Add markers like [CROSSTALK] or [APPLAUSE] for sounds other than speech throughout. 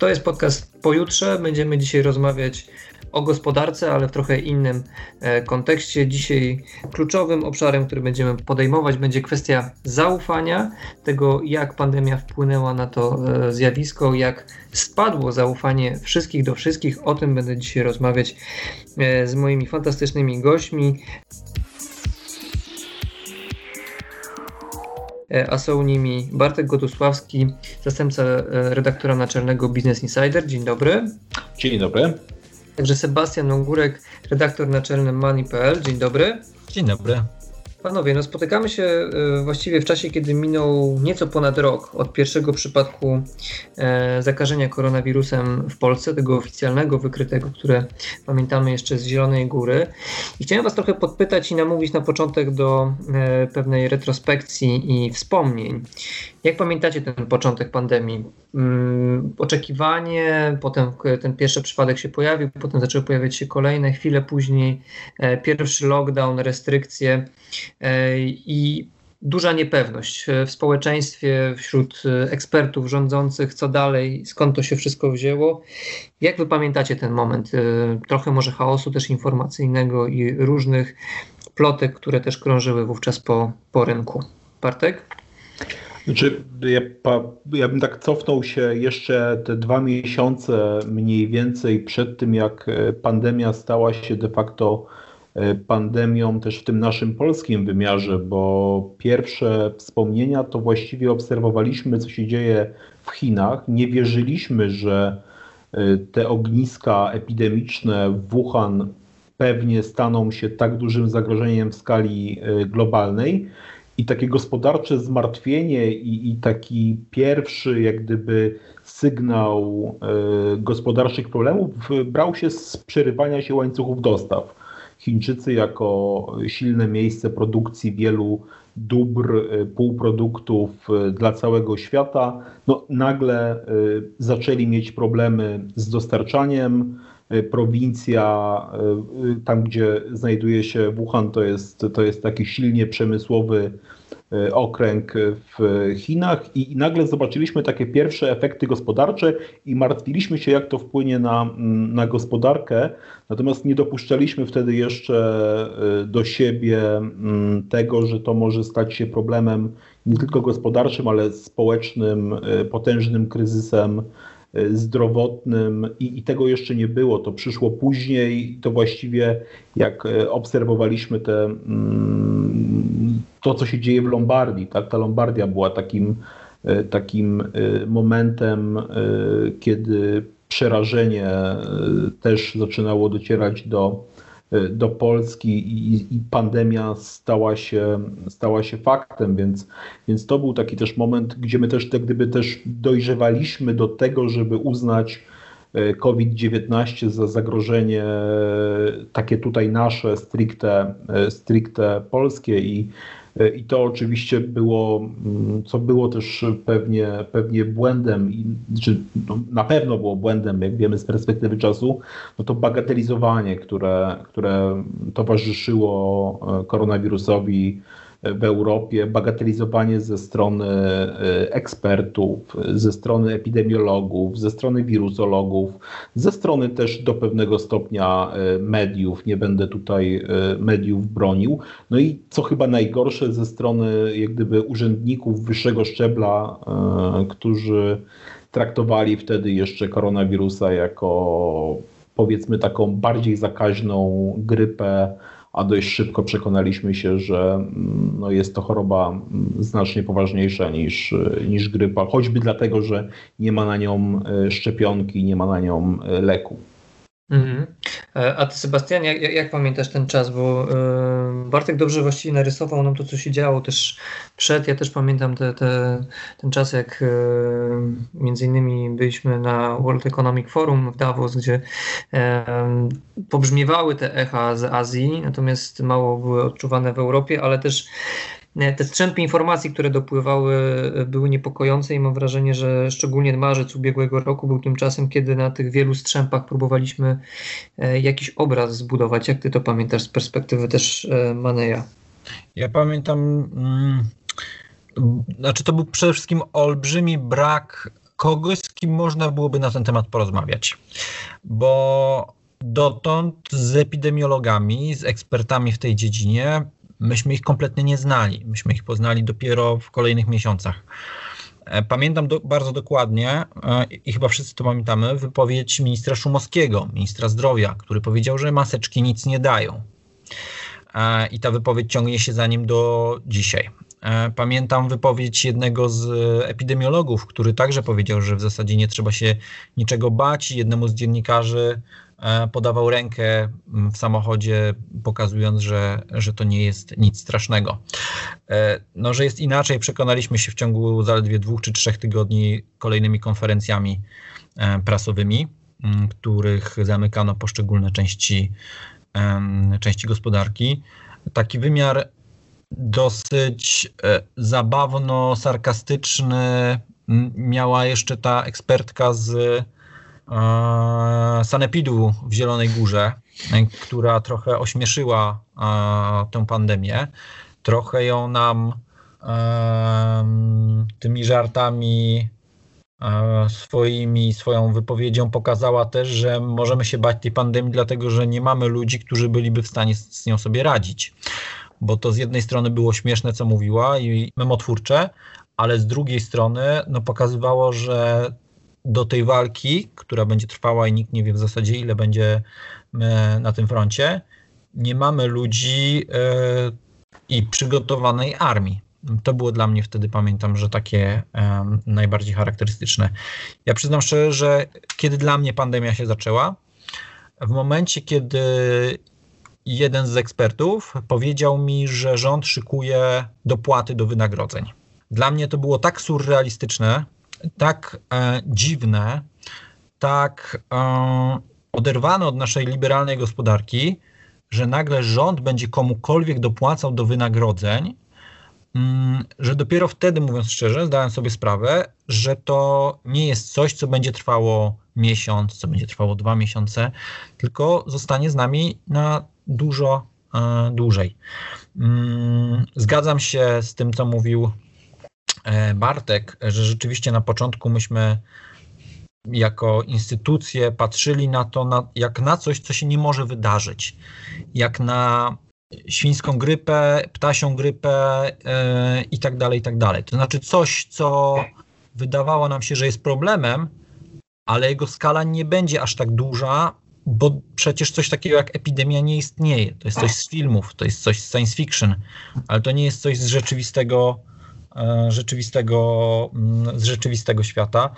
To jest podcast pojutrze. Będziemy dzisiaj rozmawiać o gospodarce, ale w trochę innym e, kontekście. Dzisiaj kluczowym obszarem, który będziemy podejmować, będzie kwestia zaufania, tego jak pandemia wpłynęła na to e, zjawisko, jak spadło zaufanie wszystkich do wszystkich. O tym będę dzisiaj rozmawiać e, z moimi fantastycznymi gośćmi. A są nimi Bartek Gotosławski, zastępca redaktora naczelnego Business Insider. Dzień dobry. Dzień dobry. Także Sebastian Ongurek, redaktor naczelny Money.pl. Dzień dobry. Dzień dobry. Panowie, no spotykamy się e, właściwie w czasie, kiedy minął nieco ponad rok od pierwszego przypadku e, zakażenia koronawirusem w Polsce, tego oficjalnego, wykrytego, które pamiętamy jeszcze z Zielonej Góry. I chciałem Was trochę podpytać i namówić na początek do e, pewnej retrospekcji i wspomnień. Jak pamiętacie ten początek pandemii? Mm, oczekiwanie, potem ten pierwszy przypadek się pojawił, potem zaczęły pojawiać się kolejne, chwilę później pierwszy lockdown, restrykcje. E, i duża niepewność w społeczeństwie, wśród ekspertów rządzących, co dalej, skąd to się wszystko wzięło. Jak wy pamiętacie ten moment? E, trochę może chaosu też informacyjnego i różnych plotek, które też krążyły wówczas po, po rynku. Bartek? Znaczy, ja, ja bym tak cofnął się jeszcze te dwa miesiące mniej więcej przed tym, jak pandemia stała się de facto E, pandemią też w tym naszym polskim wymiarze, bo pierwsze wspomnienia to właściwie obserwowaliśmy, co się dzieje w Chinach. Nie wierzyliśmy, że e, te ogniska epidemiczne w Wuhan pewnie staną się tak dużym zagrożeniem w skali e, globalnej. I takie gospodarcze zmartwienie i, i taki pierwszy, jak gdyby, sygnał gospodarczych problemów brał się z przerywania się łańcuchów dostaw. Chińczycy jako silne miejsce produkcji wielu dóbr, y, półproduktów y, dla całego świata, no, nagle y, zaczęli mieć problemy z dostarczaniem. Prowincja, tam gdzie znajduje się Wuhan, to jest, to jest taki silnie przemysłowy E, okręg w Chinach i nagle zobaczyliśmy takie pierwsze efekty gospodarcze i martwiliśmy się, jak to wpłynie na, na gospodarkę. Natomiast nie dopuszczaliśmy wtedy jeszcze e, do siebie tego, że to może stać się problemem nie tylko gospodarczym, ale społecznym, e, potężnym kryzysem E, zdrowotnym i, i, tego jeszcze nie było. To przyszło później. To właściwie jak e, obserwowaliśmy te, mm, to, co się dzieje w Lombardii. Tak? Ta Lombardia była takim, e, takim momentem, kiedy przerażenie też zaczynało docierać do do Polski i, i, pandemia stała się, stała się faktem, więc, więc to był taki też moment, gdzie my też gdyby też dojrzewaliśmy do tego, żeby uznać y, COVID-19 za zagrożenie y, takie tutaj nasze, stricte, stricte polskie i, i to oczywiście było, mm, co było też pewnie, pewnie błędem, czy no, na pewno było błędem, jak wiemy z perspektywy czasu, no to bagatelizowanie, które, które towarzyszyło e, koronawirusowi w Europie, bagatelizowanie ze strony e, ekspertów, ze strony epidemiologów, ze strony wiruzologów, ze strony też do pewnego stopnia e, mediów. Nie będę tutaj e, mediów bronił. No i co chyba najgorsze, ze strony jak gdyby urzędników wyższego szczebla, którzy traktowali wtedy jeszcze koronawirusa jako powiedzmy taką bardziej zakaźną grypę a dość szybko przekonaliśmy się, że mm, no, jest to choroba mm, znacznie poważniejsza niż, niż grypa, choćby dlatego, że nie ma na nią e, szczepionki, nie ma na nią e, leku. Mhm. E, a ty, Sebastian, jak, jak, pamiętasz ten czas? Bo yy, Bartek dobrze właściwie narysował nam to, co się działo też przed. Ja też pamiętam te, te, ten czas, jak yy, między innymi byliśmy na World Economic Forum w Davos, gdzie yy, pobrzmiewały te echa z Azji, natomiast mało były odczuwane w Europie, ale też te strzępy informacji, które dopływały, były niepokojące i mam wrażenie, że szczególnie marzec ubiegłego roku był tym czasem, kiedy na tych wielu strzępach próbowaliśmy e, jakiś obraz zbudować. Jak ty to pamiętasz z perspektywy też e, Maneja? Ja pamiętam, mm, znaczy to był przede wszystkim olbrzymi brak kogoś, z kim można byłoby na ten temat porozmawiać. Bo dotąd z epidemiologami, z ekspertami w tej dziedzinie, myśmy ich kompletnie nie znali. Myśmy ich poznali dopiero w kolejnych miesiącach. E, pamiętam do, bardzo dokładnie e, i chyba wszyscy to pamiętamy, wypowiedź ministra Szumowskiego, ministra zdrowia, który powiedział, że maseczki nic nie dają. E, I ta wypowiedź ciągnie się za nim do dzisiaj. Pamiętam wypowiedź jednego z epidemiologów, który także powiedział, że w zasadzie nie trzeba się niczego bać. Jednemu z dziennikarzy podawał rękę mm, w samochodzie, pokazując, że, że to nie jest nic strasznego. E, no, że jest inaczej, przekonaliśmy się w ciągu zaledwie dwóch czy trzech tygodni kolejnymi konferencjami e, prasowymi, mm, których zamykano poszczególne części, części gospodarki. Taki wymiar dosyć zabawno-sarkastyczny miała jeszcze ta ekspertka z sanepidu w Zielonej Górze, która trochę ośmieszyła tę pandemię. Trochę ją nam tymi żartami swoimi, swoją wypowiedzią pokazała też, że możemy się bać tej pandemii, dlatego że nie mamy ludzi, którzy byliby w stanie z nią sobie radzić. Bo to z jednej strony było śmieszne, co mówiła i memotwórcze, ale z drugiej strony no, pokazywało, że do tej walki, która będzie trwała i nikt nie wie w zasadzie, ile będzie e, na tym froncie, nie mamy ludzi e, i przygotowanej armii. To było dla mnie wtedy, pamiętam, że takie e, najbardziej charakterystyczne. Ja przyznam szczerze, że kiedy dla mnie pandemia się zaczęła, w momencie, kiedy jeden z ekspertów powiedział mi, że rząd szykuje dopłaty do wynagrodzeń. Dla mnie to było tak surrealistyczne, tak e, dziwne, tak e, oderwane od naszej liberalnej gospodarki, że nagle rząd będzie komukolwiek dopłacał do wynagrodzeń, mm, że dopiero wtedy, mówiąc szczerze, zdałem sobie sprawę, że to nie jest coś, co będzie trwało miesiąc, co będzie trwało dwa miesiące, tylko zostanie z nami na dużo e, dłużej. Mm, zgadzam się z tym, co mówił Bartek, że rzeczywiście na początku myśmy jako instytucje patrzyli na to na, jak na coś, co się nie może wydarzyć. Jak na świńską grypę, ptasią grypę yy, i tak dalej, i tak dalej. To znaczy coś, co wydawało nam się, że jest problemem, ale jego skala nie będzie aż tak duża, bo przecież coś takiego jak epidemia nie istnieje. To jest coś z filmów, to jest coś z science fiction, ale to nie jest coś z rzeczywistego E, rzeczywistego, mm, z rzeczywistego świata.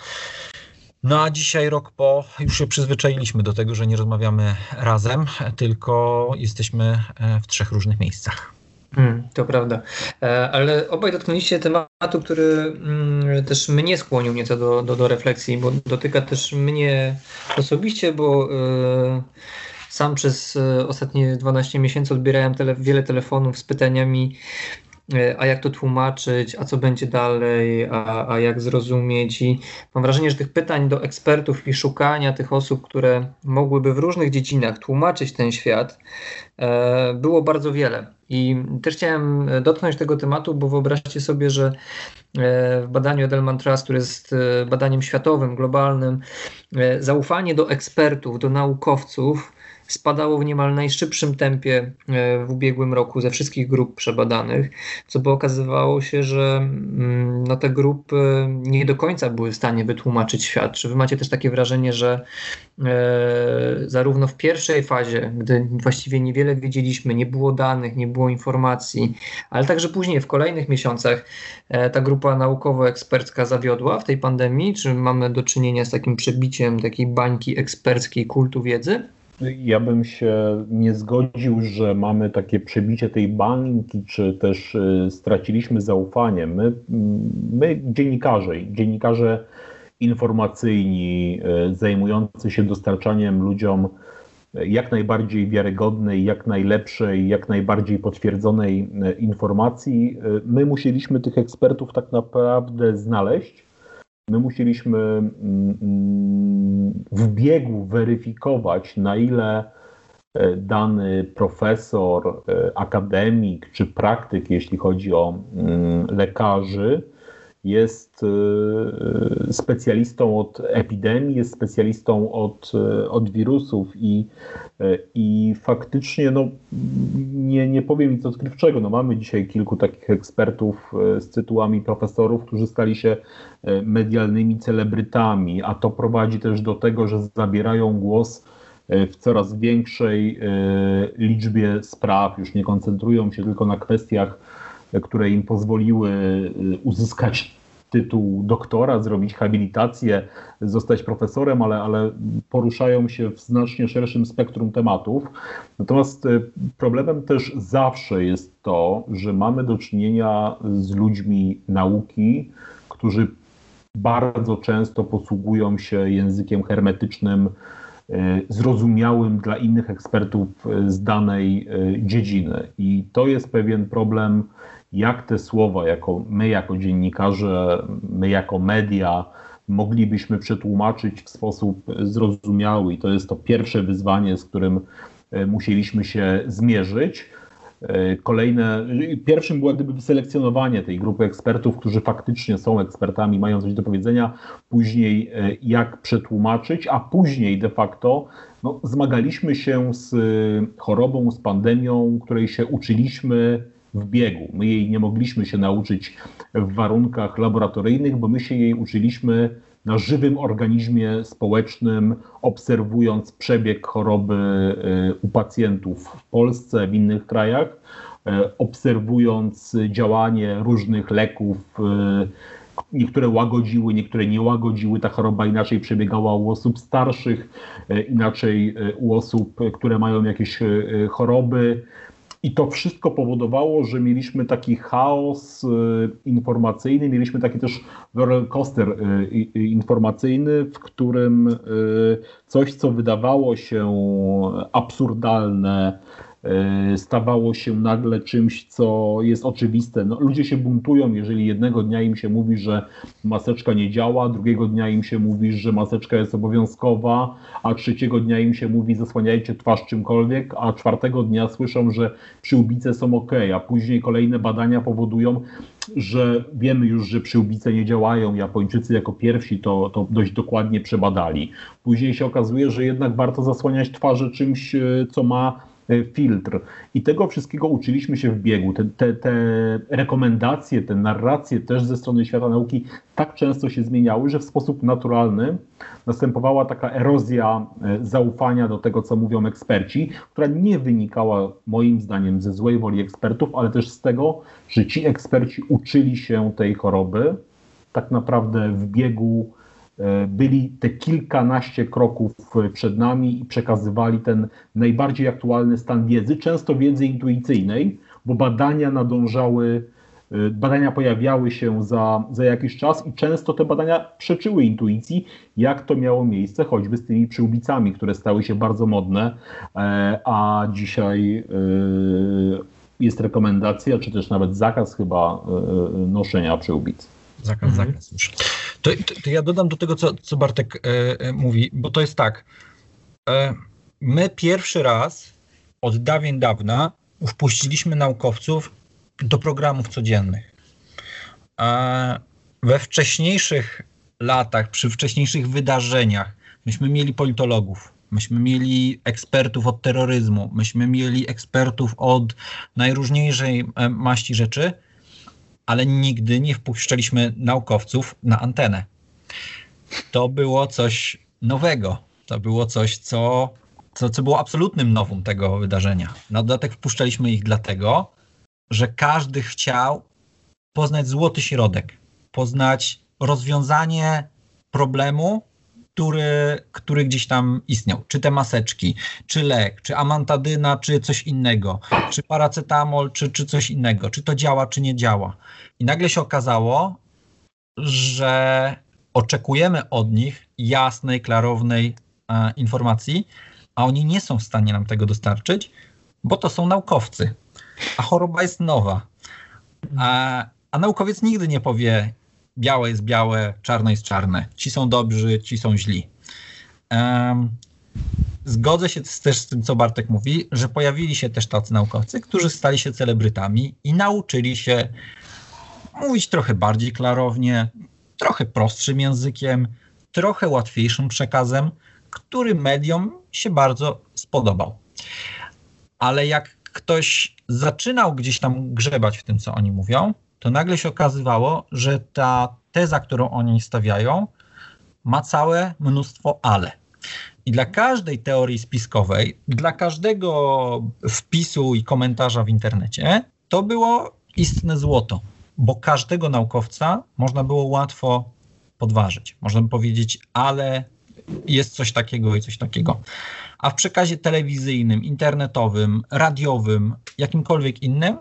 No a dzisiaj, rok po, już się przyzwyczailiśmy do tego, że nie rozmawiamy razem, tylko jesteśmy e, w trzech różnych miejscach. Hmm, to prawda. E, ale obaj dotknęliście tematu, który mm, też mnie skłonił nieco do, do, do refleksji, bo dotyka też mnie osobiście, bo sam przez ostatnie 12 miesięcy odbierałem tele, wiele telefonów z pytaniami E, a jak to tłumaczyć, a co będzie dalej, a, a jak zrozumieć. I mam wrażenie, że tych pytań do ekspertów i szukania tych osób, które mogłyby w różnych dziedzinach tłumaczyć ten świat, e, było bardzo wiele. I też chciałem dotknąć tego tematu, bo wyobraźcie sobie, że e, w badaniu Edelman Trust, które jest badaniem światowym, globalnym, zaufanie do ekspertów, do naukowców spadało w niemal najszybszym tempie e, w ubiegłym roku ze wszystkich grup przebadanych, co by okazywało się, że mm, no, te grupy nie do końca były w stanie wytłumaczyć świat. Czy wy macie też takie wrażenie, że e, zarówno w pierwszej fazie, gdy właściwie niewiele wiedzieliśmy, nie było danych, nie było informacji, ale także później w kolejnych miesiącach e, ta grupa naukowo-ekspercka zawiodła w tej pandemii? Czy mamy do czynienia z takim przebiciem takiej bańki eksperckiej kultu wiedzy? Ja bym się nie zgodził, że mamy takie przebicie tej bańki, czy też y, straciliśmy zaufanie. My, my dziennikarze, dziennikarze informacyjni, y, zajmujący się dostarczaniem ludziom jak najbardziej wiarygodnej, jak najlepszej, jak najbardziej potwierdzonej y, informacji, my musieliśmy tych ekspertów tak naprawdę znaleźć My musieliśmy mm, mm, w biegu weryfikować, na ile e, dany profesor, e, akademik czy praktyk, jeśli chodzi o mm, lekarzy, jest specjalistą od epidemii, jest specjalistą od, od wirusów i, i faktycznie no, nie, nie powiem nic odkrywczego. No, mamy dzisiaj kilku takich ekspertów z tytułami profesorów, którzy stali się medialnymi celebrytami, a to prowadzi też do tego, że zabierają głos w coraz większej liczbie spraw, już nie koncentrują się tylko na kwestiach które im pozwoliły y, uzyskać tytuł doktora, zrobić habilitację, zostać profesorem, ale, ale poruszają się w znacznie szerszym spektrum tematów. Natomiast y, problemem też zawsze jest to, że mamy do czynienia z ludźmi nauki, którzy bardzo często posługują się językiem hermetycznym, y, zrozumiałym dla innych ekspertów z danej dziedziny. I to jest pewien problem jak te słowa, jako my jako dziennikarze, my jako media, moglibyśmy przetłumaczyć w sposób zrozumiały. I to jest to pierwsze wyzwanie, z którym e, musieliśmy się zmierzyć. E, kolejne, pierwszym było gdyby wyselekcjonowanie tej grupy ekspertów, którzy faktycznie są ekspertami, mają coś do powiedzenia, później e, jak przetłumaczyć, a później de facto no, zmagaliśmy się z chorobą, z pandemią, której się uczyliśmy w biegu. My jej nie mogliśmy się nauczyć w warunkach laboratoryjnych, bo my się jej uczyliśmy na żywym organizmie społecznym, obserwując przebieg choroby e, u pacjentów w Polsce, w innych krajach, e, obserwując działanie różnych leków. E, niektóre łagodziły, niektóre nie łagodziły. Ta choroba inaczej przebiegała u osób starszych, inaczej u osób, które mają jakieś choroby. I to wszystko powodowało, że mieliśmy taki chaos y, informacyjny, mieliśmy taki też roller coaster y, informacyjny, w którym y, coś, co wydawało się absurdalne, stawało się nagle czymś, co jest oczywiste. No, ludzie się buntują, jeżeli jednego dnia im się mówi, że maseczka nie działa, drugiego dnia im się mówi, że maseczka jest obowiązkowa, a trzeciego dnia im się mówi, zasłaniajcie twarz czymkolwiek, a czwartego dnia słyszą, że przyłbice są ok, a później kolejne badania powodują, że wiemy już, że przyłbice nie działają. Japończycy jako pierwsi to, to dość dokładnie przebadali. Później się okazuje, że jednak warto zasłaniać twarze czymś, e, co ma E, filtr. I tego wszystkiego uczyliśmy się w biegu. Te, te, te rekomendacje, te narracje też ze strony świata nauki tak często się zmieniały, że w sposób naturalny następowała taka erozja e, zaufania do tego, co mówią eksperci, która nie wynikała moim zdaniem ze złej woli ekspertów, ale też z tego, że ci eksperci uczyli się tej choroby tak naprawdę w biegu E, byli te kilkanaście kroków e, przed nami i przekazywali ten najbardziej aktualny stan wiedzy, często wiedzy intuicyjnej, bo badania nadążały, e, badania pojawiały się za, za jakiś czas i często te badania przeczyły intuicji, jak to miało miejsce choćby z tymi przyłbicami, które stały się bardzo modne, a dzisiaj jest rekomendacja, czy też nawet zakaz chyba noszenia przyłbic. Zakaz, mhm. zakaz już. To, to, to, ja dodam do tego, co, co Bartek e, e, mówi, bo to jest tak. E, my pierwszy raz od dawien dawna wpuściliśmy naukowców do programów codziennych. E, we wcześniejszych latach, przy wcześniejszych wydarzeniach, myśmy mieli politologów, myśmy mieli ekspertów od terroryzmu, myśmy mieli ekspertów od najróżniejszej e, maści rzeczy ale nigdy nie wpuszczaliśmy naukowców na antenę. To było coś nowego. To było coś, co, co, co było absolutnym nowum tego wydarzenia. Na dodatek wpuszczaliśmy ich dlatego, że każdy chciał poznać złoty środek, poznać rozwiązanie problemu, który, który gdzieś tam istniał. Czy te maseczki, czy lek, czy amantadyna, czy coś innego, czy paracetamol, czy, czy coś innego, czy to działa, czy nie działa. I nagle się okazało, że oczekujemy od nich jasnej, klarownej e, informacji, a oni nie są w stanie nam tego dostarczyć, bo to są naukowcy, a choroba jest nowa. A, a naukowiec nigdy nie powie, białe jest białe, czarne jest czarne. Ci są dobrzy, ci są źli. Um, zgodzę się też z tym, co Bartek mówi, że pojawili się też tacy naukowcy, którzy stali się celebrytami i nauczyli się mówić trochę bardziej klarownie, trochę prostszym językiem, trochę łatwiejszym przekazem, który mediom się bardzo spodobał. Ale jak ktoś zaczynał gdzieś tam grzebać w tym, co oni mówią, to nagle się okazywało, że ta teza, którą oni stawiają, ma całe mnóstwo ale. I dla każdej teorii spiskowej, dla każdego wpisu i komentarza w internecie, to było istne złoto, bo każdego naukowca można było łatwo podważyć. Można by powiedzieć, ale jest coś takiego i coś takiego. A w przekazie telewizyjnym, internetowym, radiowym, jakimkolwiek innym,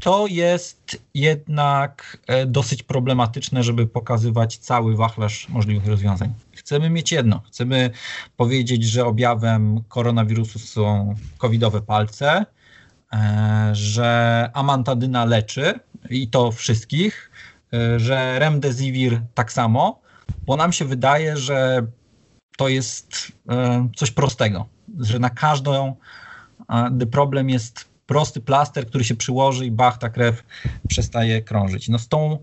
to jest jednak e, dosyć problematyczne, żeby pokazywać cały wachlarz możliwych rozwiązań. Chcemy mieć jedno. Chcemy powiedzieć, że objawem koronawirusu są covidowe palce, e, że amantadyna leczy i to wszystkich, e, że remdesivir tak samo, bo nam się wydaje, że to jest coś prostego, że na każdą gdy problem jest prosty plaster, który się przyłoży i bach, ta krew przestaje krążyć. No z tą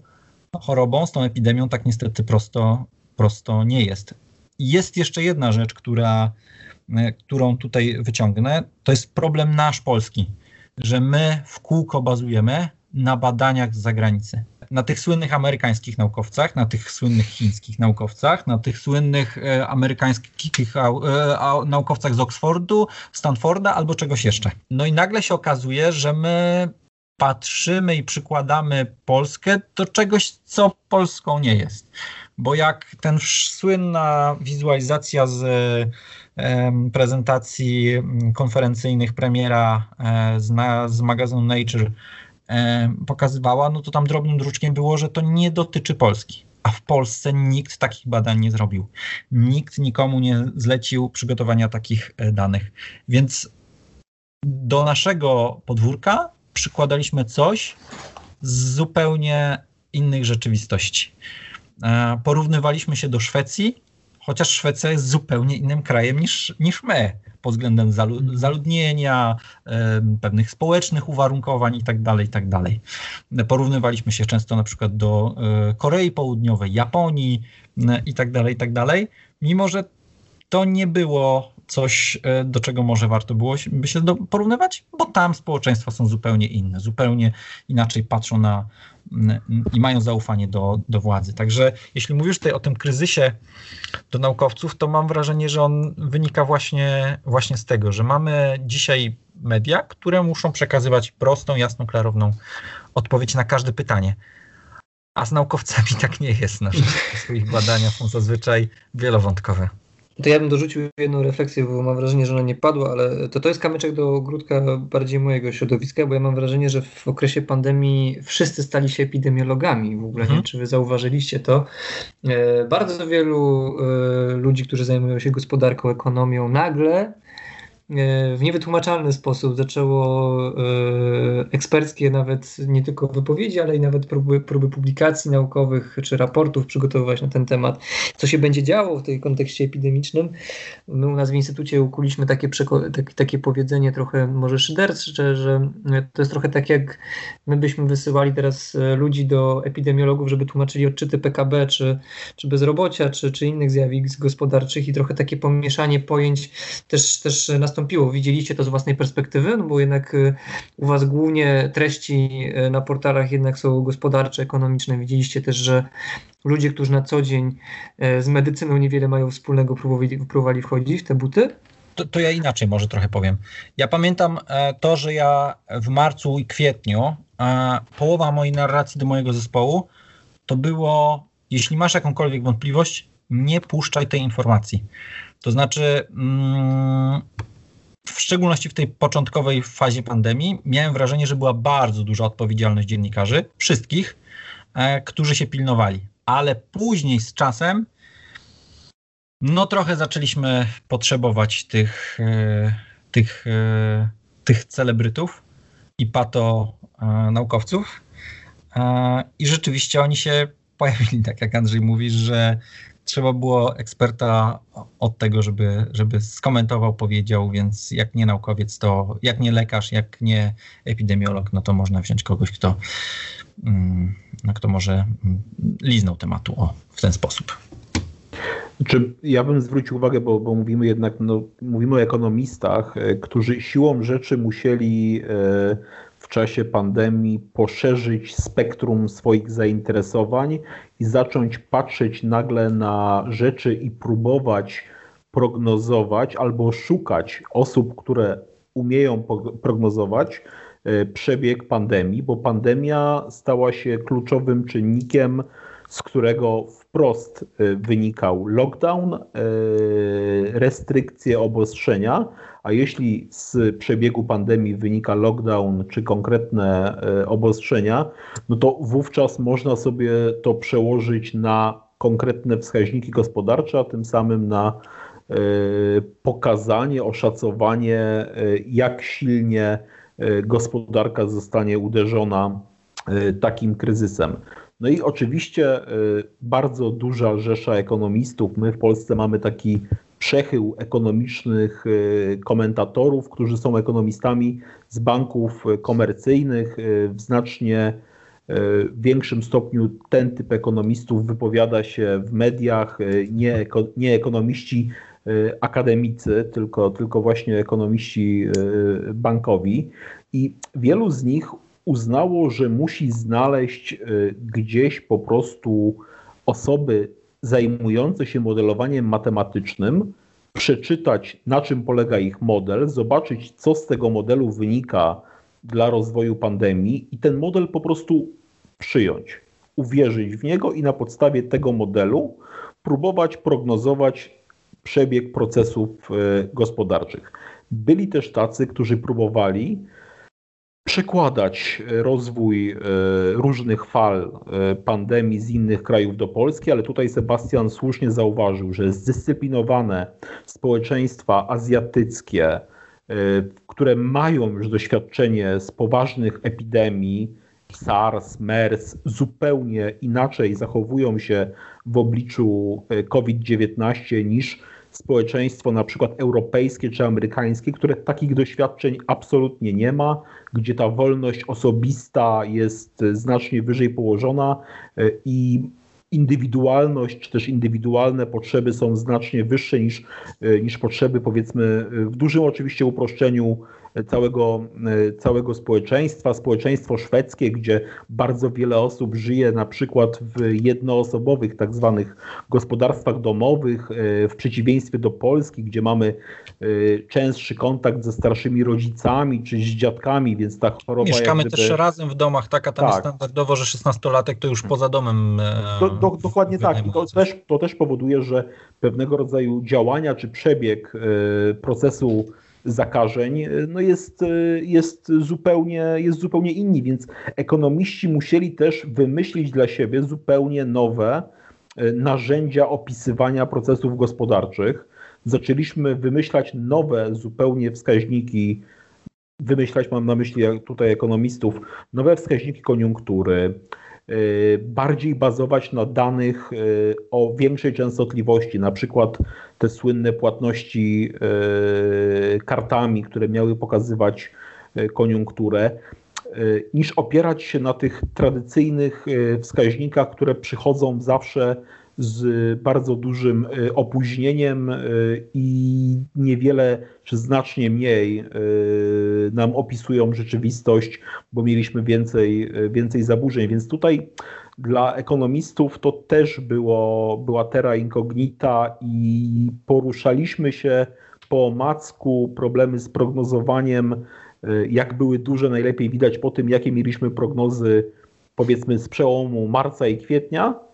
chorobą, z tą epidemią tak niestety prosto, prosto nie jest. Jest jeszcze jedna rzecz, która, e, którą tutaj wyciągnę, to jest problem nasz polski, że my w kółko bazujemy na badaniach z zagranicy na tych słynnych amerykańskich naukowcach, na tych słynnych chińskich naukowcach, na tych słynnych e, amerykańskich e, naukowcach z Oxfordu, Stanforda albo czegoś jeszcze. No i nagle się okazuje, że my patrzymy i przykładamy Polskę do czegoś, co Polską nie jest. Bo jak ten słynna wizualizacja z prezentacji konferencyjnych premiera e, z, na, z magazynu Nature E, pokazywała, no to tam drobnym druczkiem było, że to nie dotyczy Polski. A w Polsce nikt takich badań nie zrobił. Nikt nikomu nie zlecił przygotowania takich e, danych. Więc do naszego podwórka przykładaliśmy coś z zupełnie innych rzeczywistości. E, porównywaliśmy się do Szwecji, chociaż Szwecja jest zupełnie innym krajem niż, niż my pod względem zaludnienia, pewnych społecznych uwarunkowań itd., tak itd. Tak Porównywaliśmy się często na przykład do e, Korei Południowej, Japonii itd., e, itd., tak mimo że to nie było coś, e, do czego może warto było by się porównywać, bo tam społeczeństwa są zupełnie inne, zupełnie inaczej patrzą na i mają zaufanie do, do władzy. Także jeśli mówisz tutaj o tym kryzysie do naukowców, to mam wrażenie, że on wynika właśnie, właśnie z tego, że mamy dzisiaj media, które muszą przekazywać prostą, jasną, klarowną odpowiedź na każde pytanie. A z naukowcami tak nie jest. Nasze [LAUGHS] swoich badania są zazwyczaj wielowątkowe. To ja bym dorzucił jedną refleksję, bo mam wrażenie, że ona nie padła, ale to, to jest kamyczek do ogródka bardziej mojego środowiska, bo ja mam wrażenie, że w okresie pandemii wszyscy stali się epidemiologami. W ogóle nie wiem, czy wy zauważyliście to. E, bardzo wielu e, ludzi, którzy zajmują się gospodarką, ekonomią, nagle w niewytłumaczalny sposób zaczęło e, eksperckie nawet nie tylko wypowiedzi, ale i nawet próby, próby publikacji naukowych czy raportów przygotowywać na ten temat, co się będzie działo w tej kontekście epidemicznym. My u nas w Instytucie ukuliśmy takie, takie, takie powiedzenie trochę może szydercze, że to jest trochę tak jak my byśmy wysyłali teraz e, ludzi do epidemiologów, żeby tłumaczyli odczyty PKB, czy, czy bezrobocia, czy, czy innych zjawisk gospodarczych i trochę takie pomieszanie pojęć też, też nastąpiło nastąpiło? Widzieliście to z własnej perspektywy? No bo jednak y, u Was głównie treści y, na portalach jednak są gospodarcze, ekonomiczne. Widzieliście też, że ludzie, którzy na co dzień y, z medycyną niewiele mają wspólnego, próbowali, wchodzić w te buty? To, to, ja inaczej może trochę powiem. Ja pamiętam e, to, że ja w marcu i kwietniu e, połowa mojej narracji do mojego zespołu to było, jeśli masz jakąkolwiek wątpliwość, nie puszczaj tej informacji. To znaczy, mm, w szczególności w tej początkowej fazie pandemii, miałem wrażenie, że była bardzo duża odpowiedzialność dziennikarzy, wszystkich, e, którzy się pilnowali. Ale później z czasem, no trochę zaczęliśmy potrzebować tych, e, tych, e, tych celebrytów i pato naukowców. I rzeczywiście oni się pojawili, tak jak Andrzej mówi, że trzeba było eksperta od tego, żeby, żeby skomentował, powiedział, więc jak nie naukowiec, to jak nie lekarz, jak nie epidemiolog, no to można wziąć kogoś, kto, mm, no, kto może mm, liznął tematu o, w ten sposób. Czy ja bym zwrócił uwagę, bo, bo mówimy jednak, no, mówimy o ekonomistach, e, którzy siłą rzeczy musieli e, czasie pandemii poszerzyć spektrum swoich zainteresowań i zacząć patrzeć nagle na rzeczy i próbować prognozować albo szukać osób, które umieją prognozować e, przebieg pandemii, bo pandemia stała się kluczowym czynnikiem, z którego wprost y, wynikał lockdown, y, restrykcje, obostrzenia, a jeśli z przebiegu pandemii wynika lockdown czy konkretne y, obostrzenia, no to wówczas można sobie to przełożyć na konkretne wskaźniki gospodarcze, a tym samym na pokazanie, oszacowanie, jak silnie gospodarka zostanie uderzona takim kryzysem. No i oczywiście bardzo duża rzesza ekonomistów. My w Polsce mamy taki przechył ekonomicznych y, komentatorów, którzy są ekonomistami z banków komercyjnych. Y, w znacznie większym stopniu ten typ ekonomistów wypowiada się w mediach, nie, nie ekonomiści akademicy, tylko, tylko właśnie ekonomiści bankowi. I wielu z nich uznało, że musi znaleźć e, gdzieś po prostu osoby zajmujące się modelowaniem matematycznym, przeczytać na czym polega ich model, zobaczyć co z tego modelu wynika dla rozwoju pandemii i ten model po prostu przyjąć, uwierzyć w niego i na podstawie tego modelu próbować prognozować przebieg procesów e, gospodarczych. Byli też tacy, którzy próbowali przekładać e, rozwój e, różnych fal e, pandemii z innych krajów do Polski, ale tutaj Sebastian słusznie zauważył, że zdyscyplinowane społeczeństwa azjatyckie, które mają już doświadczenie z poważnych epidemii, SARS, MERS, zupełnie inaczej zachowują się w obliczu COVID-19 niż społeczeństwo na przykład europejskie czy amerykańskie, które takich doświadczeń absolutnie nie ma, gdzie ta wolność osobista jest znacznie wyżej położona e, i indywidualność czy też indywidualne potrzeby są znacznie wyższe niż, e, niż potrzeby, powiedzmy, w dużym oczywiście uproszczeniu całego, e, całego społeczeństwa. Społeczeństwo szwedzkie, gdzie bardzo wiele osób żyje na przykład w jednoosobowych tak zwanych gospodarstwach domowych, e, w przeciwieństwie do Polski, gdzie mamy e, częstszy kontakt ze starszymi rodzicami czy z dziadkami, więc ta choroba... Mieszkamy gdyby... też razem w domach, taka tam tak. jest standardowo, że 16-latek to już poza domem do, do, Dokładnie tak. I to też, to też powoduje, że pewnego rodzaju działania czy przebieg procesu zakażeń no jest, jest, zupełnie, jest zupełnie inni, więc ekonomiści musieli też wymyślić dla siebie zupełnie nowe e, narzędzia opisywania procesów gospodarczych. Zaczęliśmy wymyślać nowe zupełnie wskaźniki, wymyślać mam na myśli tutaj ekonomistów, nowe wskaźniki koniunktury, bardziej bazować na danych y, o większej częstotliwości, na przykład te słynne płatności y, kartami, które miały pokazywać koniunkturę, niż opierać się na tych tradycyjnych wskaźnikach, które przychodzą zawsze z bardzo dużym y, opóźnieniem y, i niewiele czy znacznie mniej y, nam opisują rzeczywistość, bo mieliśmy więcej, więcej zaburzeń. Więc tutaj dla ekonomistów to też było, była terra incognita i poruszaliśmy się po macku problemy z prognozowaniem, jak były duże, najlepiej widać po tym, jakie mieliśmy prognozy powiedzmy z przełomu marca i kwietnia, E,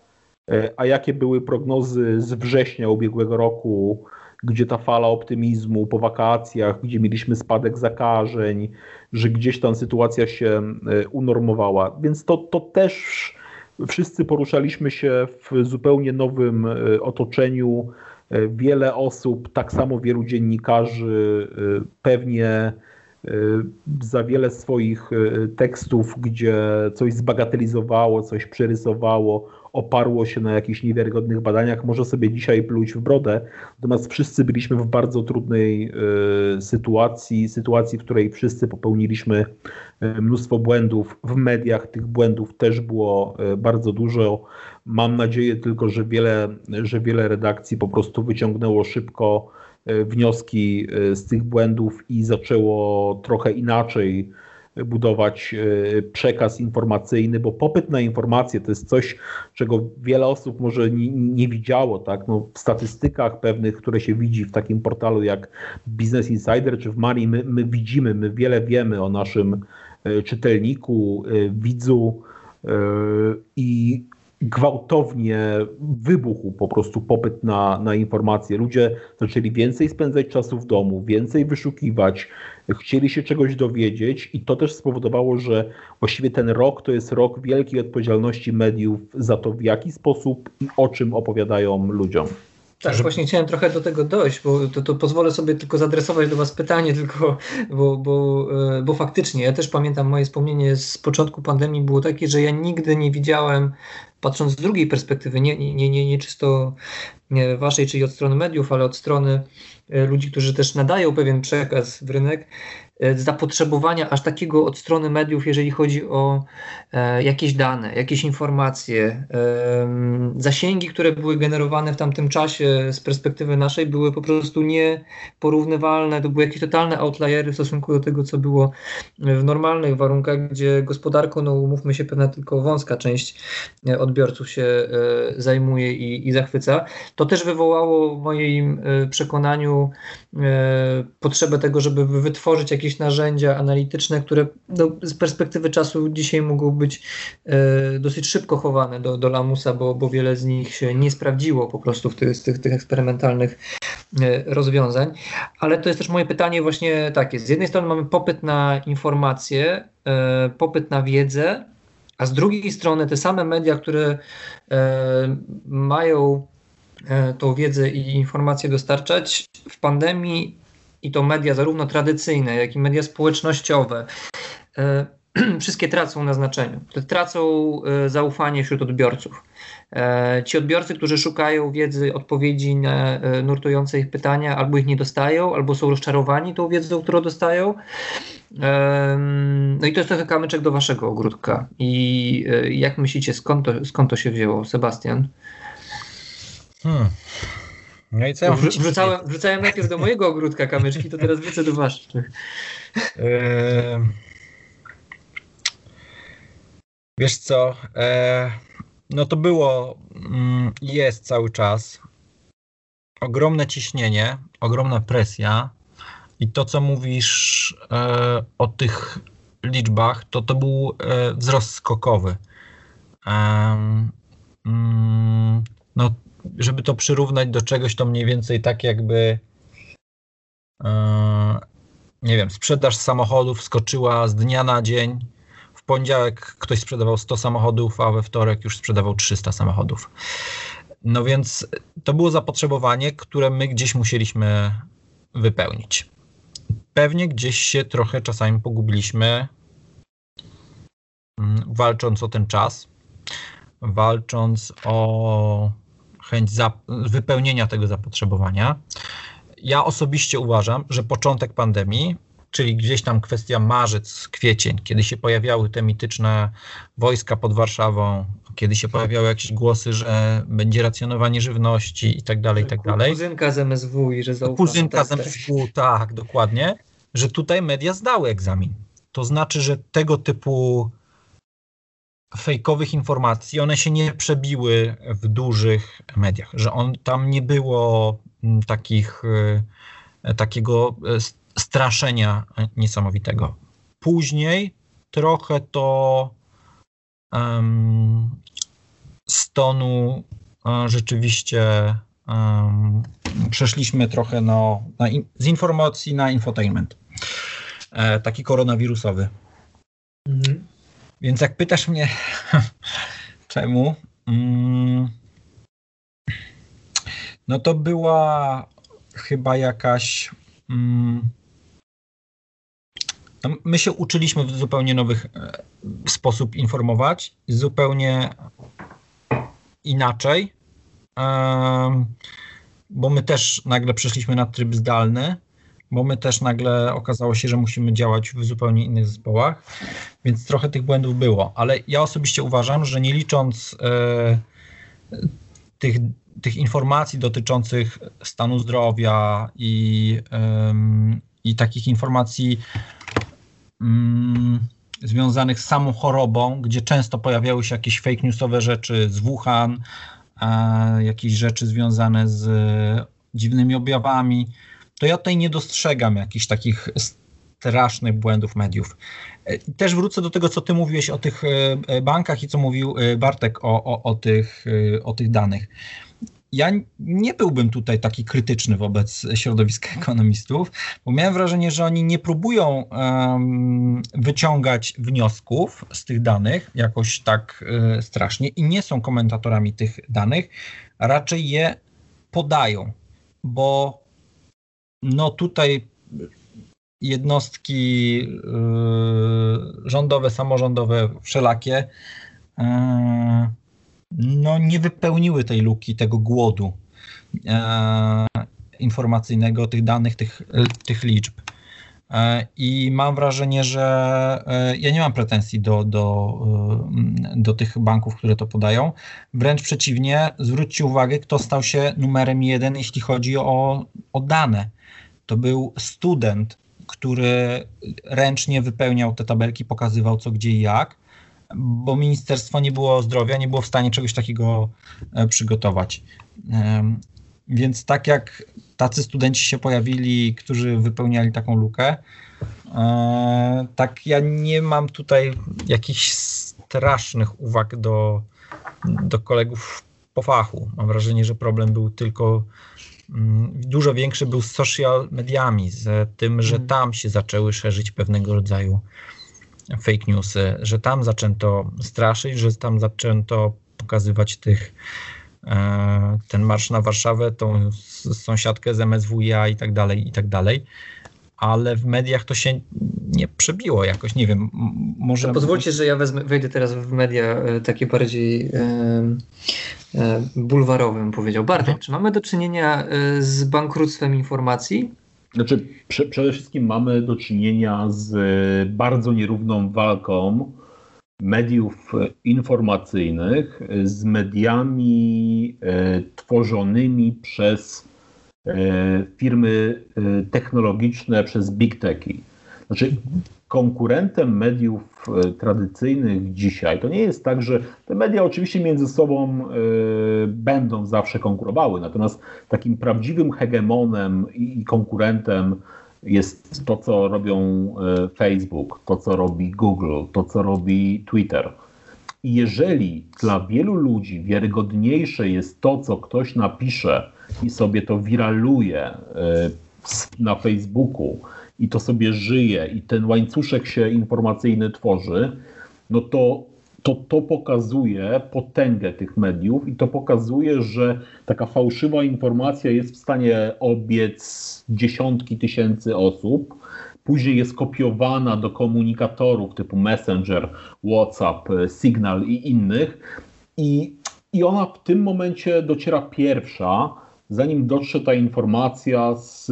a jakie były prognozy z września ubiegłego roku, gdzie ta fala optymizmu po wakacjach, gdzie mieliśmy spadek zakażeń, że gdzieś tam sytuacja się e, unormowała. Więc to, to też wszyscy poruszaliśmy się w zupełnie nowym e, otoczeniu. Wiele osób, tak samo wielu dziennikarzy pewnie za wiele swoich tekstów, gdzie coś zbagatelizowało, coś przerysowało, oparło się na jakichś niewiarygodnych badaniach, może sobie dzisiaj pluć w brodę. Natomiast wszyscy byliśmy w bardzo trudnej y, sytuacji, sytuacji, w której wszyscy popełniliśmy y, mnóstwo błędów. W mediach tych błędów też było y, bardzo dużo. Mam nadzieję tylko, że wiele, że wiele redakcji po prostu wyciągnęło szybko wnioski z tych błędów i zaczęło trochę inaczej budować e, przekaz informacyjny, bo popyt na informacje to jest coś, czego wiele osób może nie, nie widziało. Tak? No, w statystykach pewnych, które się widzi w takim portalu jak Business Insider czy w Mari, my, my widzimy, my wiele wiemy o naszym e, czytelniku, e, widzu i gwałtownie wybuchł po prostu popyt na, na informacje. Ludzie zaczęli więcej spędzać czasu w domu, więcej wyszukiwać, chcieli się czegoś dowiedzieć i to też spowodowało, że właściwie ten rok to jest rok wielkiej odpowiedzialności mediów za to, w jaki sposób i o czym opowiadają ludziom. Tak, że... właśnie chciałem trochę do tego dojść, bo to, to pozwolę sobie tylko zadresować do Was pytanie, tylko, bo, bo, e, bo faktycznie, ja też pamiętam moje wspomnienie z początku pandemii było takie, że ja nigdy nie widziałem, patrząc z drugiej perspektywy, nie, nie, nie, nie czysto Waszej, czyli od strony mediów, ale od strony e, ludzi, którzy też nadają pewien przekaz w rynek, zapotrzebowania aż takiego od strony mediów, jeżeli chodzi o e, jakieś dane, jakieś informacje. E, zasięgi, które były generowane w tamtym czasie z perspektywy naszej, były po prostu nieporównywalne. To były jakieś totalne outliery w stosunku do tego, co było w normalnych warunkach, gdzie gospodarką, no umówmy się, pewna tylko wąska część odbiorców się zajmuje i, i zachwyca. To też wywołało w moim przekonaniu potrzebę tego, żeby wytworzyć jakieś jakieś narzędzia analityczne, które no, z perspektywy czasu dzisiaj mogą być e, dosyć szybko chowane do, do lamusa, bo, bo wiele z nich się nie sprawdziło po prostu w tych, tych, tych eksperymentalnych e, rozwiązań. Ale to jest też moje pytanie właśnie takie. Z jednej strony mamy popyt na informacje, e, popyt na wiedzę, a z drugiej strony te same media, które e, mają e, tą wiedzę i informacje dostarczać, w pandemii i to media zarówno tradycyjne, jak i media społecznościowe, e, [CLEARS THROAT] wszystkie tracą na znaczeniu. Tracą e, zaufanie wśród odbiorców. E, ci odbiorcy, którzy szukają wiedzy, odpowiedzi na nurtujące ich pytania, albo ich nie dostają, albo są rozczarowani tą wiedzą, którą dostają. No i to jest trochę kamyczek do waszego ogródka. I jak myślicie, skąd to, skąd to się wzięło, Sebastian? Hmm. No i co ja Wrzu wrzucałem, wrzucałem najpierw do mojego ogródka kamyczki, to teraz wrócę do waszych. Eee, wiesz co, eee, no to było, mm, jest cały czas ogromne ciśnienie, ogromna presja i to, co mówisz e, o tych liczbach, to to był e, wzrost skokowy. Mm, no żeby to przyrównać do czegoś, to mniej więcej tak jakby e, nie wiem, sprzedaż samochodów skoczyła z dnia na dzień. W poniedziałek ktoś sprzedawał 100 samochodów, a we wtorek już sprzedawał 300 samochodów. No więc to było zapotrzebowanie, które my gdzieś musieliśmy wypełnić. Pewnie gdzieś się trochę czasami pogubiliśmy, mm, walcząc o ten czas, walcząc o chęć wypełnienia tego zapotrzebowania. Ja osobiście uważam, że początek pandemii, czyli gdzieś tam kwestia marzec, kwiecień, kiedy się pojawiały te mityczne wojska pod Warszawą, kiedy się pojawiały jakieś głosy, że będzie racjonowanie żywności i tak dalej, i tak dalej. Kuzynka z MSW i że zaufamy. Kuzynka z MSW, tak, dokładnie, że tutaj media zdały egzamin. To znaczy, że tego typu fejkowych informacji, one się nie przebiły w dużych mediach, że on tam nie było mm, takich, e, takiego e, straszenia niesamowitego. Później trochę to um, stonu um, rzeczywiście um, przeszliśmy trochę no, in, z informacji na infotainment. E, taki koronawirusowy. Mhm. Więc jak pytasz mnie, [LAUGHS] czemu, mm, no to była chyba jakaś. Mm, my się uczyliśmy w zupełnie nowych e, sposób informować, zupełnie inaczej, bo my też nagle przeszliśmy na tryb zdalny, bo my też nagle okazało się, że musimy działać w zupełnie innych zespołach, więc trochę tych błędów było, ale ja osobiście uważam, że nie licząc e, tych, tych informacji dotyczących stanu zdrowia i, i takich informacji mm, związanych z samą chorobą, gdzie często pojawiały się jakieś fake newsowe rzeczy z Wuhan, jakieś rzeczy związane z dziwnymi objawami, to ja tutaj nie dostrzegam jakichś takich strasznych błędów mediów. E, też wrócę do tego, co ty mówiłeś o tych e, bankach i co mówił e, Bartek o, o, o, tych, o tych danych ja nie byłbym tutaj taki krytyczny wobec środowiska [LAUGHS] ekonomistów, bo miałem wrażenie, że oni nie próbują um, wyciągać wniosków z tych danych jakoś tak strasznie i nie są komentatorami tych danych, raczej je podają, bo no tutaj jednostki y, rządowe, samorządowe, wszelakie y, no, nie wypełniły tej luki, tego głodu e, informacyjnego, tych danych, tych, tych liczb. I mam wrażenie, że ja nie mam pretensji do, do, do tych banków, które to podają. Wręcz przeciwnie, zwróćcie uwagę, kto stał się numerem jeden, jeśli chodzi o, o dane. To był student, który ręcznie wypełniał te tabelki, pokazywał co, gdzie i jak bo Ministerstwo nie było zdrowia, nie było w stanie czegoś takiego e, przygotować. Więc tak jak tacy studenci się pojawili, którzy wypełniali taką lukę, e, tak ja nie mam tutaj jakichś strasznych uwag do, do kolegów po fachu. Mam wrażenie, że problem był tylko dużo większy był z social mediami, z tym, że mhm. tam się zaczęły szerzyć pewnego rodzaju fake newsy, że tam zaczęto straszyć, że tam zaczęto pokazywać tych e, ten marsz na Warszawę, tą sąsiadkę z MSWiA i tak dalej, i tak dalej. Ale w mediach to się nie przebiło jakoś, nie wiem, może... To pozwólcie, że ja wezmę, wejdę teraz w media e, takie bardziej e, e, bulwarowym, powiedział Bartek. Mhm. Czy mamy do czynienia e, z bankructwem informacji? Znaczy, prze, przede wszystkim mamy do czynienia z bardzo nierówną walką mediów informacyjnych z mediami e, tworzonymi przez e, firmy e, technologiczne, przez big techy. Znaczy, konkurentem mediów e, tradycyjnych dzisiaj to nie jest tak, że te media oczywiście między sobą będą zawsze konkurowały, natomiast takim prawdziwym hegemonem i, konkurentem jest to, co robią Facebook, to, co robi Google, to, co robi Twitter. I jeżeli dla wielu ludzi wiarygodniejsze jest to, co ktoś napisze i sobie to wiraluje y, na Facebooku, i to sobie żyje i ten łańcuszek się informacyjny tworzy, no to to, to pokazuje potęgę tych mediów i to pokazuje, że taka fałszywa informacja jest w stanie obiec dziesiątki tysięcy osób, później jest kopiowana do komunikatorów typu Messenger, WhatsApp, Signal i innych. I, i ona w tym momencie dociera pierwsza, zanim dotrze ta informacja z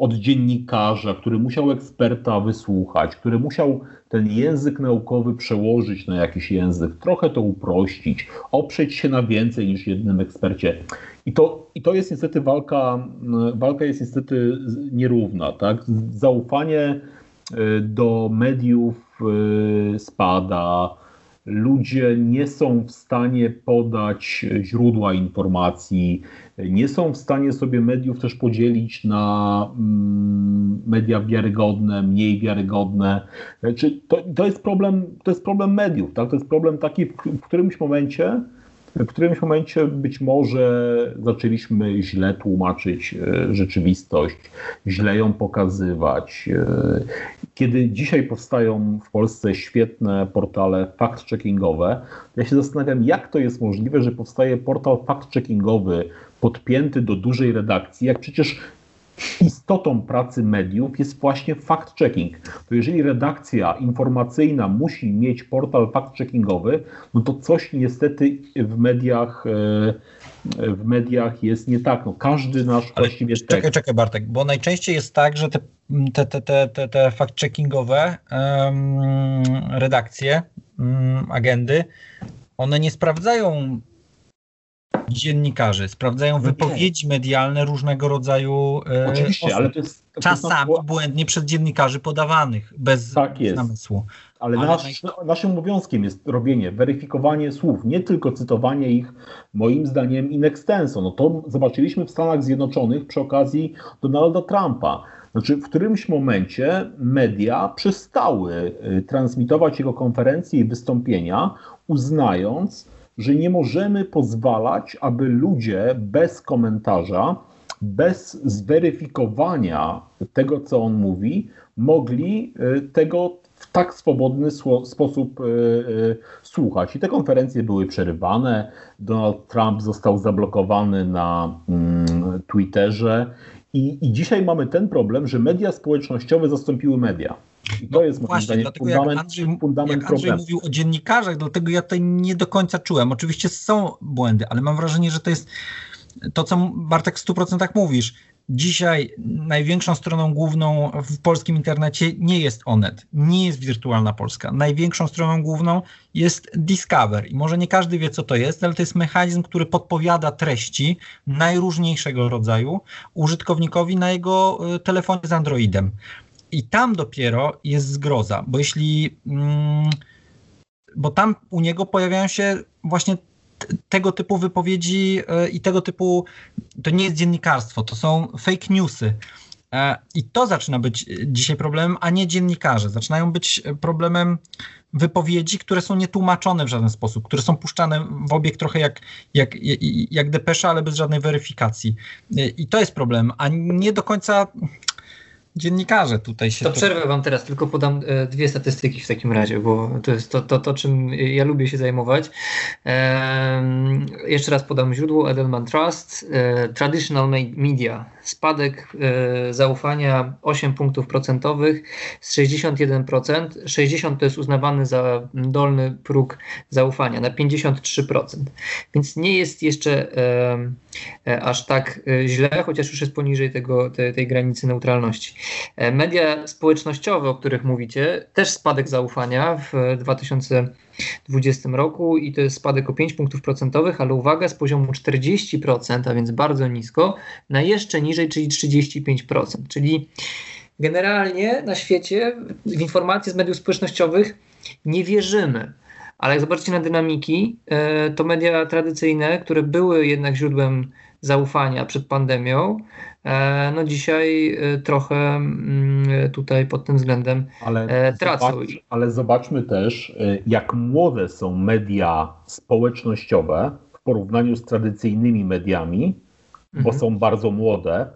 od dziennikarza, który musiał eksperta wysłuchać, który musiał ten język naukowy przełożyć na jakiś język, trochę to uprościć, oprzeć się na więcej niż jednym ekspercie. I to, i to jest niestety walka, walka jest niestety nierówna. Tak? Zaufanie y, do mediów y, spada, ludzie nie są w stanie podać źródła informacji, nie są w stanie sobie mediów też podzielić na mm, media wiarygodne, mniej wiarygodne. To, to, jest, problem, to jest problem mediów, tak? to jest problem taki, w, w którymś momencie w którymś momencie być może zaczęliśmy źle tłumaczyć e, rzeczywistość, źle ją pokazywać. Kiedy dzisiaj powstają w Polsce świetne portale fact-checkingowe, ja się zastanawiam, jak to jest możliwe, że powstaje portal fact-checkingowy podpięty do dużej redakcji, jak przecież istotą pracy mediów jest właśnie fact-checking. To jeżeli redakcja informacyjna musi mieć portal fact-checkingowy, no to coś niestety w mediach w mediach jest nie tak. No, każdy nasz Ale właściwie tekst... Czekaj, czekaj Bartek, bo najczęściej jest tak, że te, te, te, te, te, te fact-checkingowe um, redakcje, um, agendy, one nie sprawdzają dziennikarzy, sprawdzają no wypowiedzi medialne różnego rodzaju e, Oczywiście, osób. ale to jest... To Czasami jest błędnie przez dziennikarzy podawanych, bez tak jest. namysłu. Ale, ale nasz, naj... naszym obowiązkiem jest robienie, weryfikowanie słów, nie tylko cytowanie ich, moim zdaniem, in extenso. No to zobaczyliśmy w Stanach Zjednoczonych przy okazji Donalda Trumpa. Znaczy, w którymś momencie media przestały y, transmitować jego konferencje i wystąpienia, uznając, że nie możemy pozwalać, aby ludzie bez komentarza, bez zweryfikowania tego, co on mówi, mogli y, tego w tak swobodny sposób y, y, słuchać. I te konferencje były przerywane. Donald Trump został zablokowany na mm, Twitterze. I, I dzisiaj mamy ten problem, że media społecznościowe zastąpiły media. I to no jest właśnie, zdaniem fundament, jak Andrzej, fundament jak Andrzej mówił o dziennikarzach, dlatego ja tutaj nie do końca czułem. Oczywiście są błędy, ale mam wrażenie, że to jest to, co Bartek w 100% mówisz. Dzisiaj największą stroną główną w polskim internecie nie jest Onet, nie jest Wirtualna Polska. Największą stroną główną jest Discover. I może nie każdy wie, co to jest, ale to jest mechanizm, który podpowiada treści najróżniejszego rodzaju użytkownikowi na jego y, telefonie z Androidem. I tam dopiero jest zgroza, bo jeśli. Mm, bo tam u niego pojawiają się właśnie tego typu wypowiedzi e, i tego typu. To nie jest dziennikarstwo, to są fake newsy. E, I to zaczyna być dzisiaj problemem, a nie dziennikarze. Zaczynają być problemem wypowiedzi, które są nietłumaczone w żaden sposób, które są puszczane w obieg trochę jak, jak, jak depesza, ale bez żadnej weryfikacji. E, I to jest problem, a nie do końca dziennikarze tutaj się. To przerwę wam teraz, tylko podam e, dwie statystyki w takim razie, bo to jest to, to, to czym ja lubię się zajmować. Jeszcze raz podam źródło Edelman Trust, e, Traditional Media, spadek e, zaufania 8 punktów procentowych z 61%. 60 to jest uznawany za dolny próg zaufania na 53%. Więc nie jest jeszcze e, e, aż tak źle, chociaż już jest poniżej tego, te, tej granicy neutralności. Media społecznościowe, o których mówicie, też spadek zaufania w 2020 roku i to jest spadek o 5 punktów procentowych, ale uwaga, z poziomu 40%, a więc bardzo nisko, na jeszcze niżej, czyli 35%. Czyli generalnie na świecie w informacje z mediów społecznościowych nie wierzymy. Ale jak zobaczycie na dynamiki, e, to media tradycyjne, które były jednak źródłem zaufania przed pandemią, no dzisiaj e, trochę mm, tutaj pod tym względem ale e, tracą. Zobacz, ale zobaczmy też, jak młode są media społecznościowe w porównaniu z tradycyjnymi mediami, mhm. bo są bardzo młode,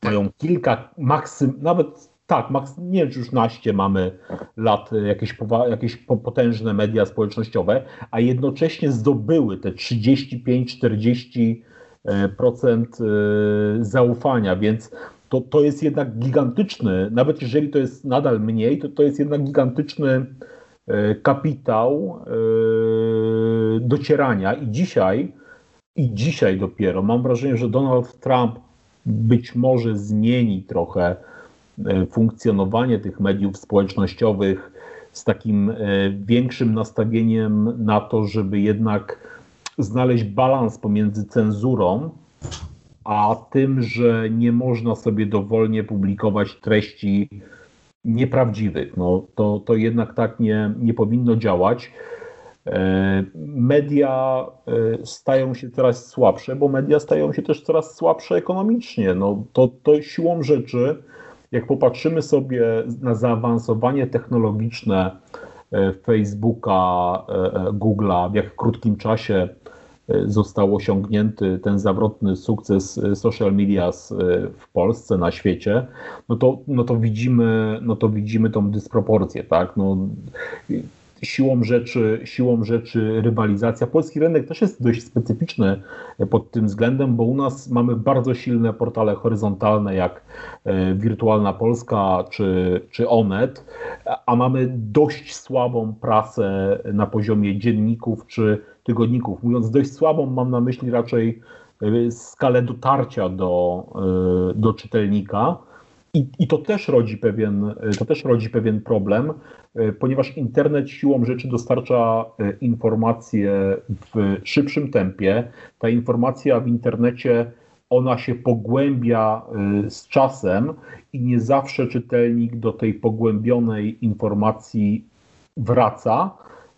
tak. mają kilka, maksym, nawet tak, maks, nie wiem, czy już naście mamy lat, jakieś, jakieś potężne media społecznościowe, a jednocześnie zdobyły te 35-40 E, procent e, zaufania, więc to, to jest jednak gigantyczny, nawet jeżeli to jest nadal mniej, to to jest jednak gigantyczny e, kapitał docierania. I dzisiaj, i dzisiaj dopiero mam wrażenie, że Donald Trump być może zmieni trochę funkcjonowanie tych mediów społecznościowych z takim większym nastawieniem na to, żeby jednak znaleźć balans pomiędzy cenzurą, a tym, że nie można sobie dowolnie publikować treści nieprawdziwych. No, to, to jednak tak nie, nie powinno działać. E, media e, stają się coraz słabsze, bo media stają się też coraz słabsze ekonomicznie. No, to, to siłą rzeczy, jak popatrzymy sobie na zaawansowanie technologiczne e, Facebooka, Google'a, w jak krótkim czasie został osiągnięty ten zawrotny sukces e, social media e, w Polsce, na świecie, no to, no to, widzimy, no to widzimy tą dysproporcję, tak? No, siłą rzeczy, siłą rzeczy rywalizacja. Polski rynek też jest dość specyficzny pod tym względem, bo u nas mamy bardzo silne portale horyzontalne jak e, Wirtualna Polska czy, czy Onet, a mamy dość słabą prasę na poziomie dzienników czy tygodników. Mówiąc dość słabą, mam na myśli raczej e, skalę dotarcia do, e, do czytelnika. I, I, to, też rodzi pewien, to też rodzi pewien problem, E, ponieważ internet siłą rzeczy dostarcza e, informacje w szybszym tempie. Ta informacja w internecie ona się pogłębia e, z czasem i nie zawsze czytelnik do tej pogłębionej informacji wraca,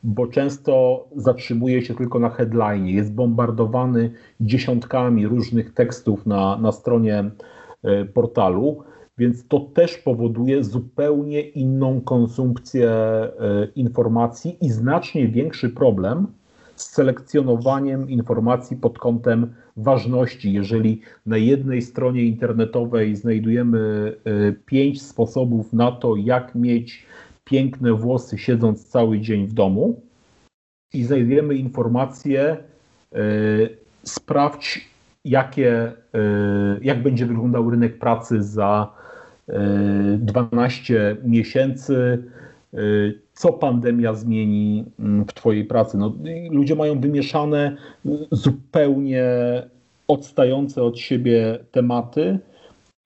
bo często zatrzymuje się tylko na headline, jest bombardowany dziesiątkami różnych tekstów na, na stronie portalu. Więc to też powoduje zupełnie inną konsumpcję e, informacji i znacznie większy problem z selekcjonowaniem informacji pod kątem ważności. Jeżeli na jednej stronie internetowej znajdujemy e, pięć sposobów na to, jak mieć piękne włosy siedząc cały dzień w domu i znajdujemy informację, e, sprawdź, jakie, jak będzie wyglądał rynek pracy za 12 miesięcy, y, co pandemia zmieni mm, w Twojej pracy. No, ludzie mają wymieszane, zupełnie odstające od siebie tematy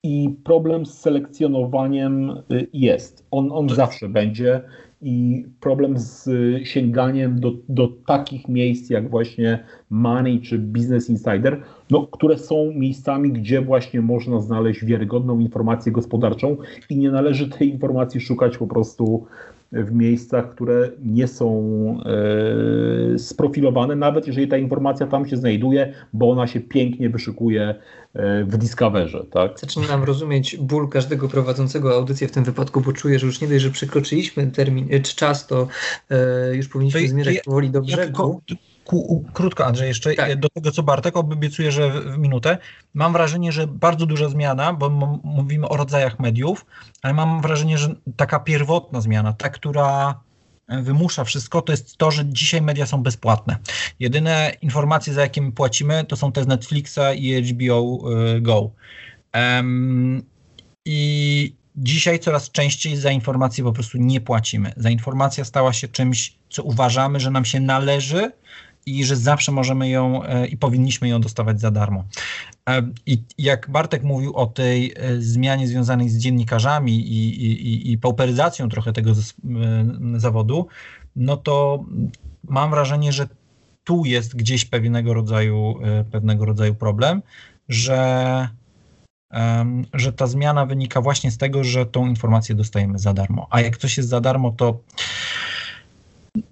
i problem z selekcjonowaniem y, jest. On, on zawsze będzie i problem z sięganiem do, do takich miejsc jak właśnie Money czy Business Insider, no, które są miejscami, gdzie właśnie można znaleźć wiarygodną informację gospodarczą i nie należy tej informacji szukać po prostu w miejscach, które nie są e, sprofilowane, nawet jeżeli ta informacja tam się znajduje, bo ona się pięknie wyszukuje e, w Discoverze. Tak? Zaczynam rozumieć ból każdego prowadzącego audycję w tym wypadku, bo czuję, że już nie dość, że przekroczyliśmy termin e, czy czas, to e, już powinniśmy to zmierzać ja, powoli do brzegu. Ja ku, krótko Andrzej, jeszcze tak. do tego co Bartek, obiecuję, że w, minutę. Mam wrażenie, że bardzo duża zmiana, bo mówimy o rodzajach mediów, ale mam wrażenie, że taka pierwotna zmiana, ta, która wymusza wszystko, to jest to, że dzisiaj media są bezpłatne. Jedyne informacje, za jakie my płacimy, to są te z Netflixa i HBO y, Go. Um, I dzisiaj coraz częściej za informacje po prostu nie płacimy. Za informacja stała się czymś, co uważamy, że nam się należy, i że zawsze możemy ją e, i powinniśmy ją dostawać za darmo. E, I jak Bartek mówił o tej e, zmianie związanej z dziennikarzami i, i, i pauperyzacją trochę tego zawodu, no to mam wrażenie, że tu jest gdzieś pewnego rodzaju, pewnego rodzaju problem, że, że ta zmiana wynika właśnie z tego, że tą informację dostajemy za darmo. A jak coś jest za darmo, to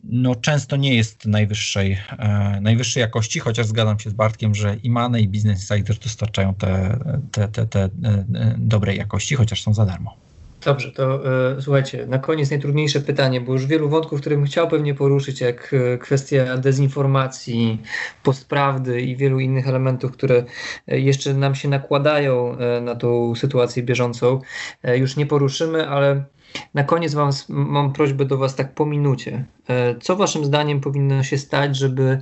no, często nie jest najwyższej, e, najwyższej jakości, chociaż zgadzam się z Bartkiem, że i Mane i Business Insider dostarczają te, te, te, te e, dobrej jakości, chociaż są za darmo. Dobrze, to e, słuchajcie, na koniec najtrudniejsze pytanie, bo już wielu wątków, które bym chciał pewnie poruszyć, jak e, kwestia dezinformacji, postprawdy i wielu innych elementów, które e, jeszcze nam się nakładają e, na tą sytuację bieżącą, e, już nie poruszymy, ale na koniec mam, mam prośbę do Was tak po minucie. E, co Waszym zdaniem powinno się stać, żeby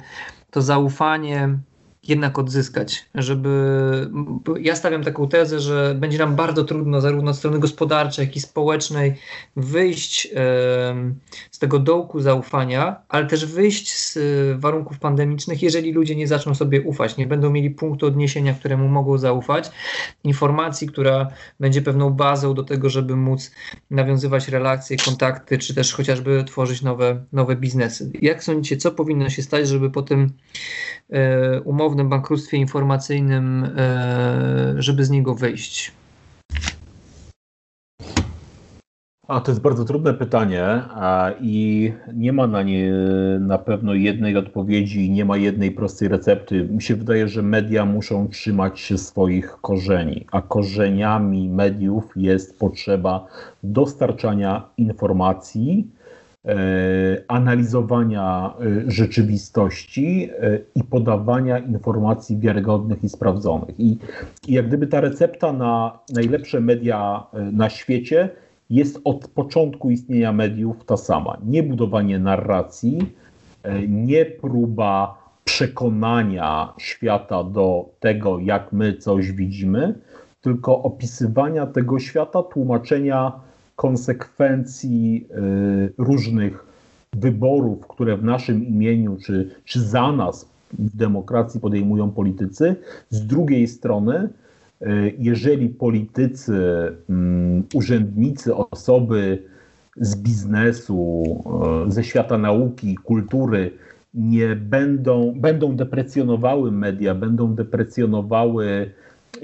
to zaufanie jednak odzyskać, żeby ja stawiam taką tezę, że będzie nam bardzo trudno zarówno od strony gospodarczej, jak i społecznej wyjść z tego dołku zaufania, ale też wyjść z warunków pandemicznych, jeżeli ludzie nie zaczną sobie ufać, nie będą mieli punktu odniesienia, któremu mogą zaufać, informacji, która będzie pewną bazą do tego, żeby móc nawiązywać relacje, kontakty, czy też chociażby tworzyć nowe, nowe biznesy. Jak sądzicie, co powinno się stać, żeby po tym e, umownym bankructwie informacyjnym, e, żeby z niego wyjść? A to jest bardzo trudne pytanie i nie ma na nie na pewno jednej odpowiedzi, nie ma jednej prostej recepty. Mi się wydaje, że media muszą trzymać się swoich korzeni, a korzeniami mediów jest potrzeba dostarczania informacji, analizowania e, rzeczywistości e, i podawania informacji wiarygodnych i sprawdzonych. I, I jak gdyby ta recepta na najlepsze media na świecie jest od początku istnienia mediów ta sama. Nie budowanie narracji, e, nie próba przekonania świata do tego, jak my coś widzimy, tylko opisywania tego świata, tłumaczenia konsekwencji y, różnych wyborów, które w naszym imieniu czy, czy za nas w demokracji podejmują politycy. Z drugiej strony, y, jeżeli politycy, mm, urzędnicy, osoby z biznesu, y, ze świata nauki, kultury nie będą, będą deprecjonowały media, będą deprecjonowały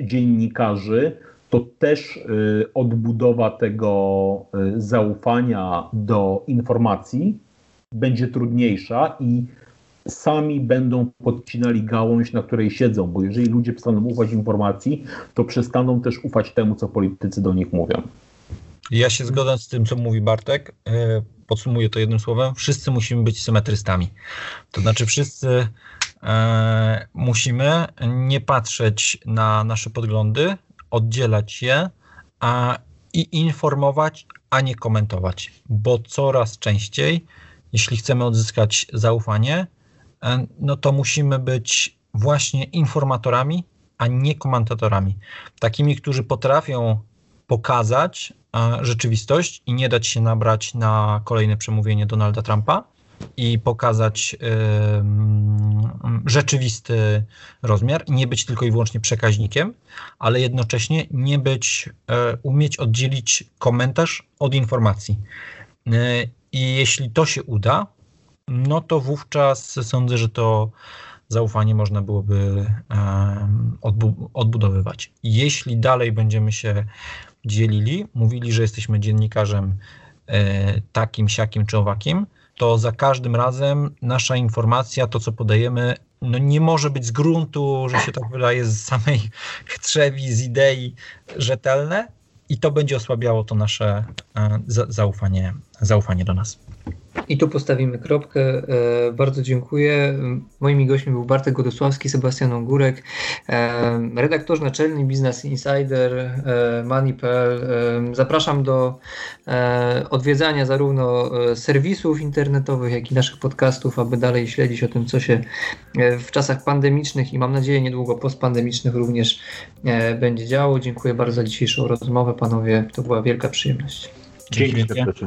dziennikarzy, to też y, odbudowa tego y, zaufania do informacji będzie trudniejsza i sami będą podcinali gałąź, na której siedzą, bo jeżeli ludzie przestaną ufać informacji, to przestaną też ufać temu, co politycy do nich mówią. Ja się zgadzam z tym, co mówi Bartek. E, podsumuję to jednym słowem. Wszyscy musimy być symetrystami. To znaczy, wszyscy e, musimy nie patrzeć na nasze podglądy, oddzielać je a, i informować, a nie komentować, bo coraz częściej, jeśli chcemy odzyskać zaufanie, e, no to musimy być właśnie informatorami, a nie komentatorami. Takimi, którzy potrafią pokazać e, rzeczywistość i nie dać się nabrać na kolejne przemówienie Donalda Trumpa i pokazać rzeczywisty rozmiar, nie być tylko i wyłącznie przekaźnikiem, ale jednocześnie nie być, e, umieć oddzielić komentarz od informacji. E, I jeśli to się uda, no to wówczas sądzę, że to zaufanie można byłoby odbudowywać. Jeśli dalej będziemy się dzielili, mówili, że jesteśmy dziennikarzem e, takim, siakim czy owakim, to za każdym razem nasza informacja, to co podajemy, no nie może być z gruntu, że się tak wydaje, z samej trzewi, z idei rzetelne i to będzie osłabiało to nasze e, zaufanie, zaufanie do nas. I tu postawimy kropkę. E, bardzo dziękuję. Moimi gośćmi był Bartek Godosławski, Sebastian Ongurek, e, redaktor naczelny Business Insider, e, Money.pl. Zapraszam do odwiedzania zarówno serwisów internetowych, jak i naszych podcastów, aby dalej śledzić o tym, co się w czasach pandemicznych i mam nadzieję niedługo postpandemicznych również będzie działo. Dziękuję bardzo za dzisiejszą rozmowę, panowie. To była wielka przyjemność. Dzięki. Dzięki.